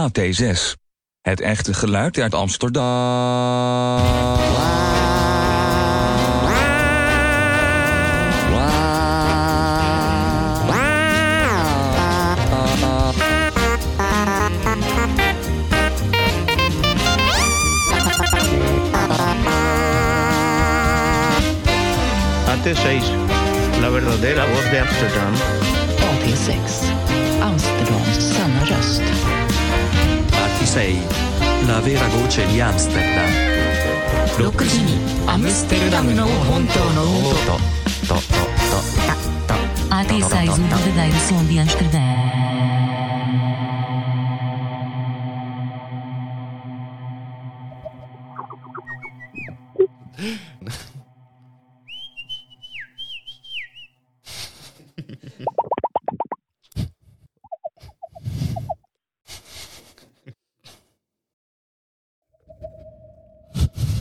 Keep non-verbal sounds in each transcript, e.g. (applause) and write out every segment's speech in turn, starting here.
AT6. Het echte geluid uit Amsterdam. AT6, la verdadera voz de Amsterdam. AT6. Amsterdams sanna röst. 26, la vera voce di Amsterdam. 6時にアムステルダムの本当の音とととととテサイズルダイルソンディアンステルダム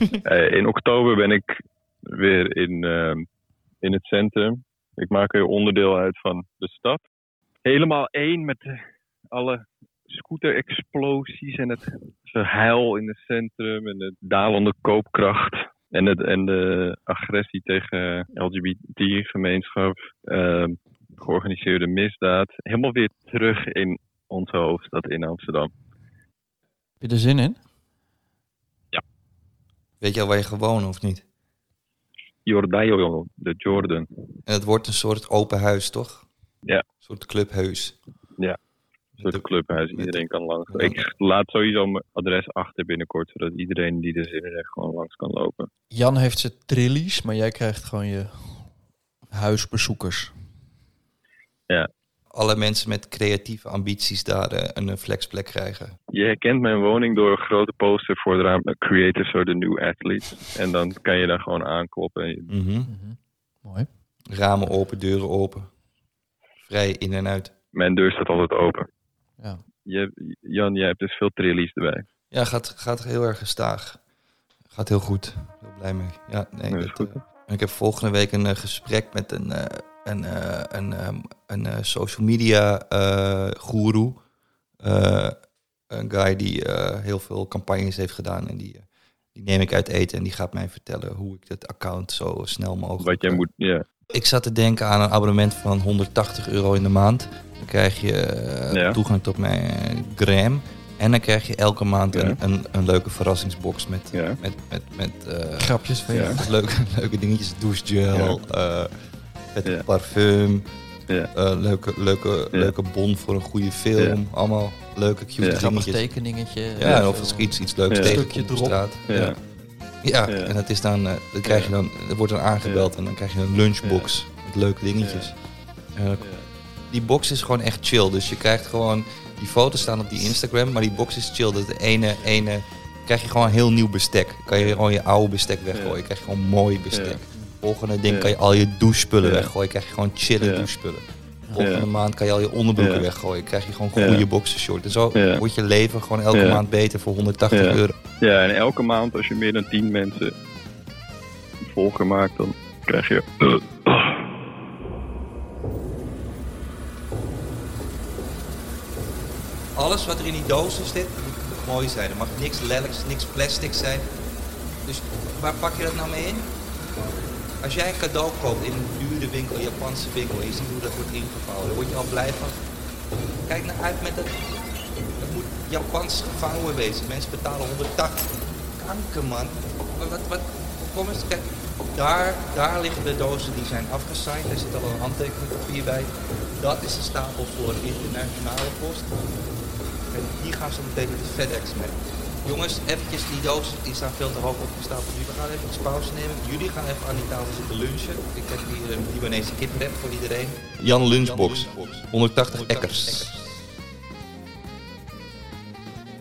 (laughs) in oktober ben ik weer in, ehm, in het centrum. Ik maak er onderdeel uit van de stad. Helemaal één met alle scooter-explosies en het verhuil in het centrum en de dalende koopkracht. En, het, en de agressie tegen LGBT-gemeenschap, ehm, georganiseerde misdaad. Helemaal weer terug in onze hoofdstad in Amsterdam. Heb je er zin in? Weet je al waar je wonen of niet? Jordaio, de Jordan. En het wordt een soort open huis, toch? Ja. Een soort clubhuis. Een soort clubhuis. Iedereen kan langs. Ja. Ik laat sowieso mijn adres achter binnenkort, zodat iedereen die er zin in heeft gewoon langs kan lopen. Jan heeft zijn trillies, maar jij krijgt gewoon je huisbezoekers. Alle mensen met creatieve ambities daar eh, een flexplek krijgen. Je herkent mijn woning door een grote poster voor het raam. Creators are the new athletes. En dan kan je daar gewoon aankloppen. En je- Mhm. Mooi. Ramen open, deuren open. Vrij in en uit. Mijn deur staat altijd open. Ja. Je, Jan, jij hebt dus veel trillies erbij. Ja, gaat, gaat heel erg gestaag. Gaat heel goed. Heel blij mee. Ja, nee, dat is dat, goed, eh, en ik heb volgende week een eh, gesprek met een, eh, een, eh, een, ehm, een eh, social media eh guru. Eh, een guy die eh, heel veel campagnes heeft gedaan. En die, die neem ik uit eten en die gaat mij vertellen hoe ik het account zo snel mogelijk... Wat jij moet, ja. Ik zat te denken aan een abonnement van 180 euro in de maand. Dan krijg je Ja. toegang tot mijn gram. En dan krijg je elke maand Ja. een, een, een leuke verrassingsbox met, Ja. met, met, met eh, Grapjes van je. Ja. (laughs) leuke, leuke dingetjes. Douchegel, eh het Ja. parfum, Ja. eh, leuke, leuke, Ja. leuke bon voor een goede film. Allemaal leuke, cute Ja. Dingetjes. tekeningetje. Ja, en of als iets, iets leuks Ja. tegenkomt Stukje op erop. straat. Ja. Ja. Ja, Ja. en het is dan, eh, dan krijg je dan, er wordt dan aangebeld en dan krijg je een lunchbox met leuke dingetjes. En die box is gewoon echt chill. Dus je krijgt gewoon, die foto's staan op die Instagram, maar die box is chill. Dat de ene, ene, krijg je gewoon een heel nieuw bestek. Kan je gewoon je oude bestek weggooien. Ja. Krijg je gewoon mooi bestek. Volgende ding kan je al je douchespullen weggooien. Krijg je gewoon chille douchespullen. Volgende maand kan je al je onderbroeken weggooien. Krijg je gewoon goede boxershort. En zo wordt je leven gewoon elke maand beter voor 180 Ja. euro. ja, en elke maand als je meer dan 10 mensen een volger maakt, dan krijg je... Alles wat er in die dozen zit, moet mooi zijn. Er mag niks lelijks, niks plastic zijn. Dus waar pak je dat nou mee in? Als jij een cadeau koopt in een dure winkel, een Japanse winkel, en je ziet hoe dat wordt ingevouwen, daar word je al blij van. Kijk naar uit met dat. Het moet Japans gevouwen wezen. Mensen betalen 180. Kanker, man. Wat, wat, kom eens, kijk. Daar, daar liggen de dozen die zijn afgesigned. Er zit al een handtekeningpapier bij. Dat is de stapel voor internationale post. En hier gaan ze meteen met de FedEx mee. Jongens, eventjes die dozen, die staan veel te hoog opgestapeld. We gaan even pauze nemen. Jullie gaan even aan die tafel zitten lunchen. Ik heb hier een Libanese kiprep voor iedereen. Jan Lunchbox, 180 ekkers.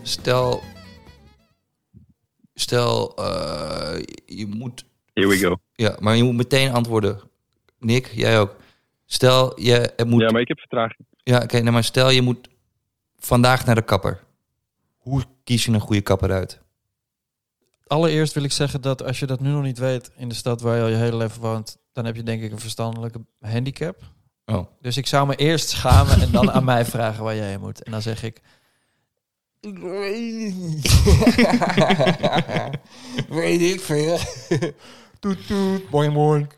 Stel, stel, eh, je moet, Here we go. ja, maar je moet meteen antwoorden. Nick, jij ook. Stel, je er moet, Ja, maar ik heb vertraging. ja, oké, nou, maar stel je moet vandaag naar de kapper. Hoe kies je een goede kapper uit? Allereerst wil ik zeggen dat als je dat nu nog niet weet in de stad waar je al je hele leven woont, dan heb je denk ik een verstandelijke handicap. Oh. Dus ik zou me eerst schamen en dan aan mij vragen waar jij heen moet. En dan zeg ik... Ik weet niet. weet ik veel. toet toet, boing boing.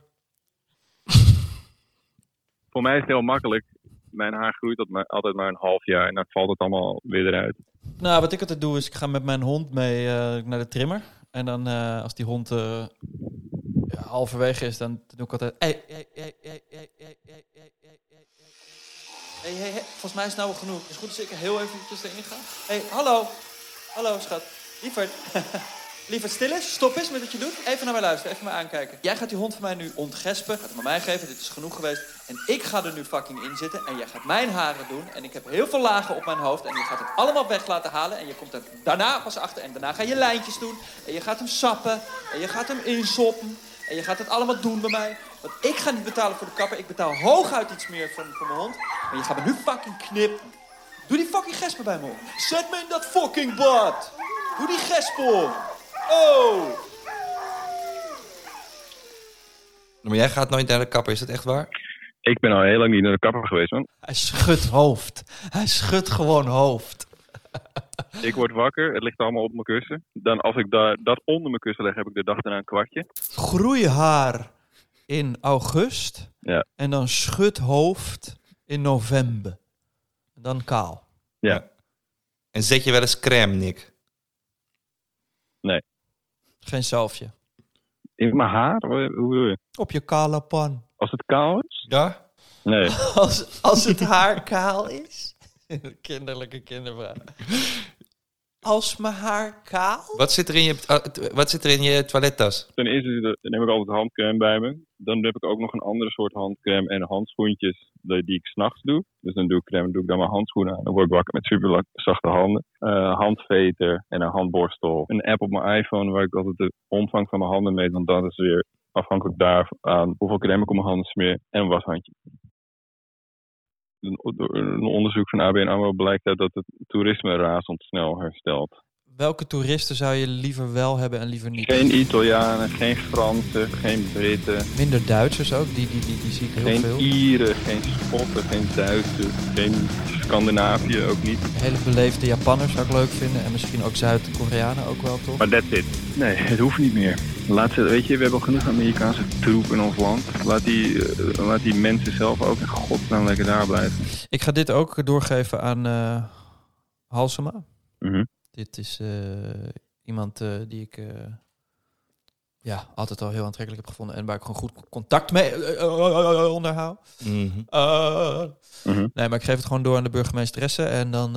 Voor mij is het heel makkelijk. Mijn haar groeit tot maar, altijd maar een half jaar en dan valt het allemaal weer eruit. Nou, wat ik altijd doe is ik ga met mijn hond mee eh, naar de trimmer. En dan eh, als die hond eh, ja, halverwege is, dan doe ik altijd... Hey, hey, hey, hey, hey, hey, hey, hey, volgens mij is het nou wel genoeg. Is goed als ik er heel eventjes erin ga? hey, hallo. Hallo, schat. Lieverd. Lieverd, stil eens. Stop eens met wat je doet. Even naar mij luisteren. Even mij aankijken. Jij gaat die hond van mij nu ontgespen. Gaat hem aan mij geven. Dit is genoeg geweest. En ik ga er nu fucking in zitten. En jij gaat mijn haren doen. En ik heb heel veel lagen op mijn hoofd. En je gaat het allemaal weg laten halen. En je komt er daarna pas achter. En daarna ga je lijntjes doen. En je gaat hem sappen. En je gaat hem insoppen. En je gaat het allemaal doen bij mij. Want ik ga niet betalen voor de kapper. Ik betaal hooguit iets meer voor, voor mijn hond. Maar je gaat me nu fucking knippen. Doe die fucking gespen bij me op. Zet me in dat fucking bad. Doe die gespen. Oh. Maar jij gaat nooit naar de kapper, is dat echt waar? Ik ben al heel lang niet naar de kapper geweest, man. Hij schudt hoofd. Hij schudt gewoon hoofd. (laughs) Ik word wakker, het ligt allemaal op mijn kussen. Dan als ik daar, dat onder mijn kussen leg, heb ik de dag daarna een kwartje. Groeihaar in august. Ja. En dan schud hoofd in november. Dan kaal. Ja. En zet je wel eens crème, Nick? Geen zalfje. In mijn haar? Hoe hoe bedoel je? Op je kale pan. Als het kaal is? Ja? Nee. (laughs) Als, als het haar kaal is? (laughs) Kinderlijke kindervraag. Als mijn haar kaal? Wat zit er in je, uh, wat zit er in je toilettas? Ten eerste neem ik altijd handcrème bij me. Dan heb ik ook nog een andere soort handcrème en handschoentjes die die ik s'nachts doe. Dus dan doe ik crème, doe ik dan mijn handschoenen aan. Dan word ik wakker met super zachte handen. Uh, handveter en een handborstel. Een app op mijn iPhone waar ik altijd de omvang van mijn handen meet. Want dat is weer afhankelijk daarvan hoeveel crème ik op mijn handen smeer. En een washandje. Door een onderzoek van ABN AMRO blijkt uit dat het toerisme razendsnel herstelt. Welke toeristen zou je liever wel hebben en liever niet? Geen Italianen, geen Fransen, geen Britten. Minder Duitsers ook, die, die, die, die zie ik heel geen veel. Geen Ieren, geen Schotten, geen Duitsers, geen Scandinavië ook niet. Hele beleefde Japanners zou ik leuk vinden en misschien ook Zuid-Koreanen ook wel, toch? Maar that's it. Nee, het hoeft niet meer. Laat ze, weet je, we hebben al genoeg Amerikaanse troep in ons land. Laat die, uh, laat die mensen zelf ook in godsnaam lekker daar blijven. Ik ga dit ook doorgeven aan uh, Halsema. Mm -hmm. Dit is uh, iemand uh, die ik uh, ja, altijd al heel aantrekkelijk heb gevonden en waar ik gewoon goed contact mee onderhoud. Mm -hmm. Mm -hmm. Nee, maar ik geef het gewoon door aan de burgemeesteresse en dan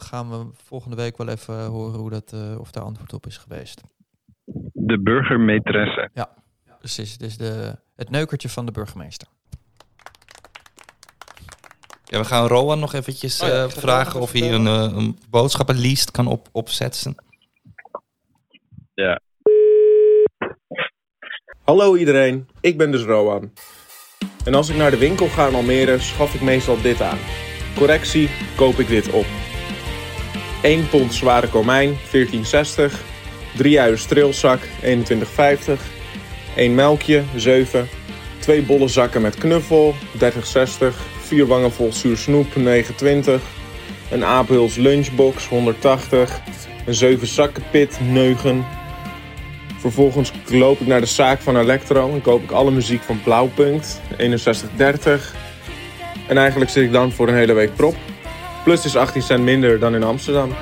gaan we volgende week wel even horen hoe dat, of daar antwoord op is geweest. De burgemeesteresse. Ja, precies. Dus de, het neukertje van de burgemeester. Ja, we gaan Rowan nog eventjes oh ja, uh, vragen of hij een, uh, een boodschappenlijst kan op, opzetten. Ja. Hallo iedereen, ik ben dus Rowan. En als ik naar de winkel ga in Almere, schaf ik meestal dit aan. Correctie, koop ik dit op. 1 pond zware komijn, 14,60. 3 uien streelzak, 21,50. 1 melkje, 7. 2 bolle zakken met knuffel, 30,60. 4 wangen vol zuur snoep, 29. Een Apelhils lunchbox, 180. Een 7 zakken pit, 9. Vervolgens loop ik naar de zaak van Electro en koop ik alle muziek van Blauwpunt, 6130. En eigenlijk zit ik dan voor een hele week prop. Plus is 18 cent minder dan in Amsterdam.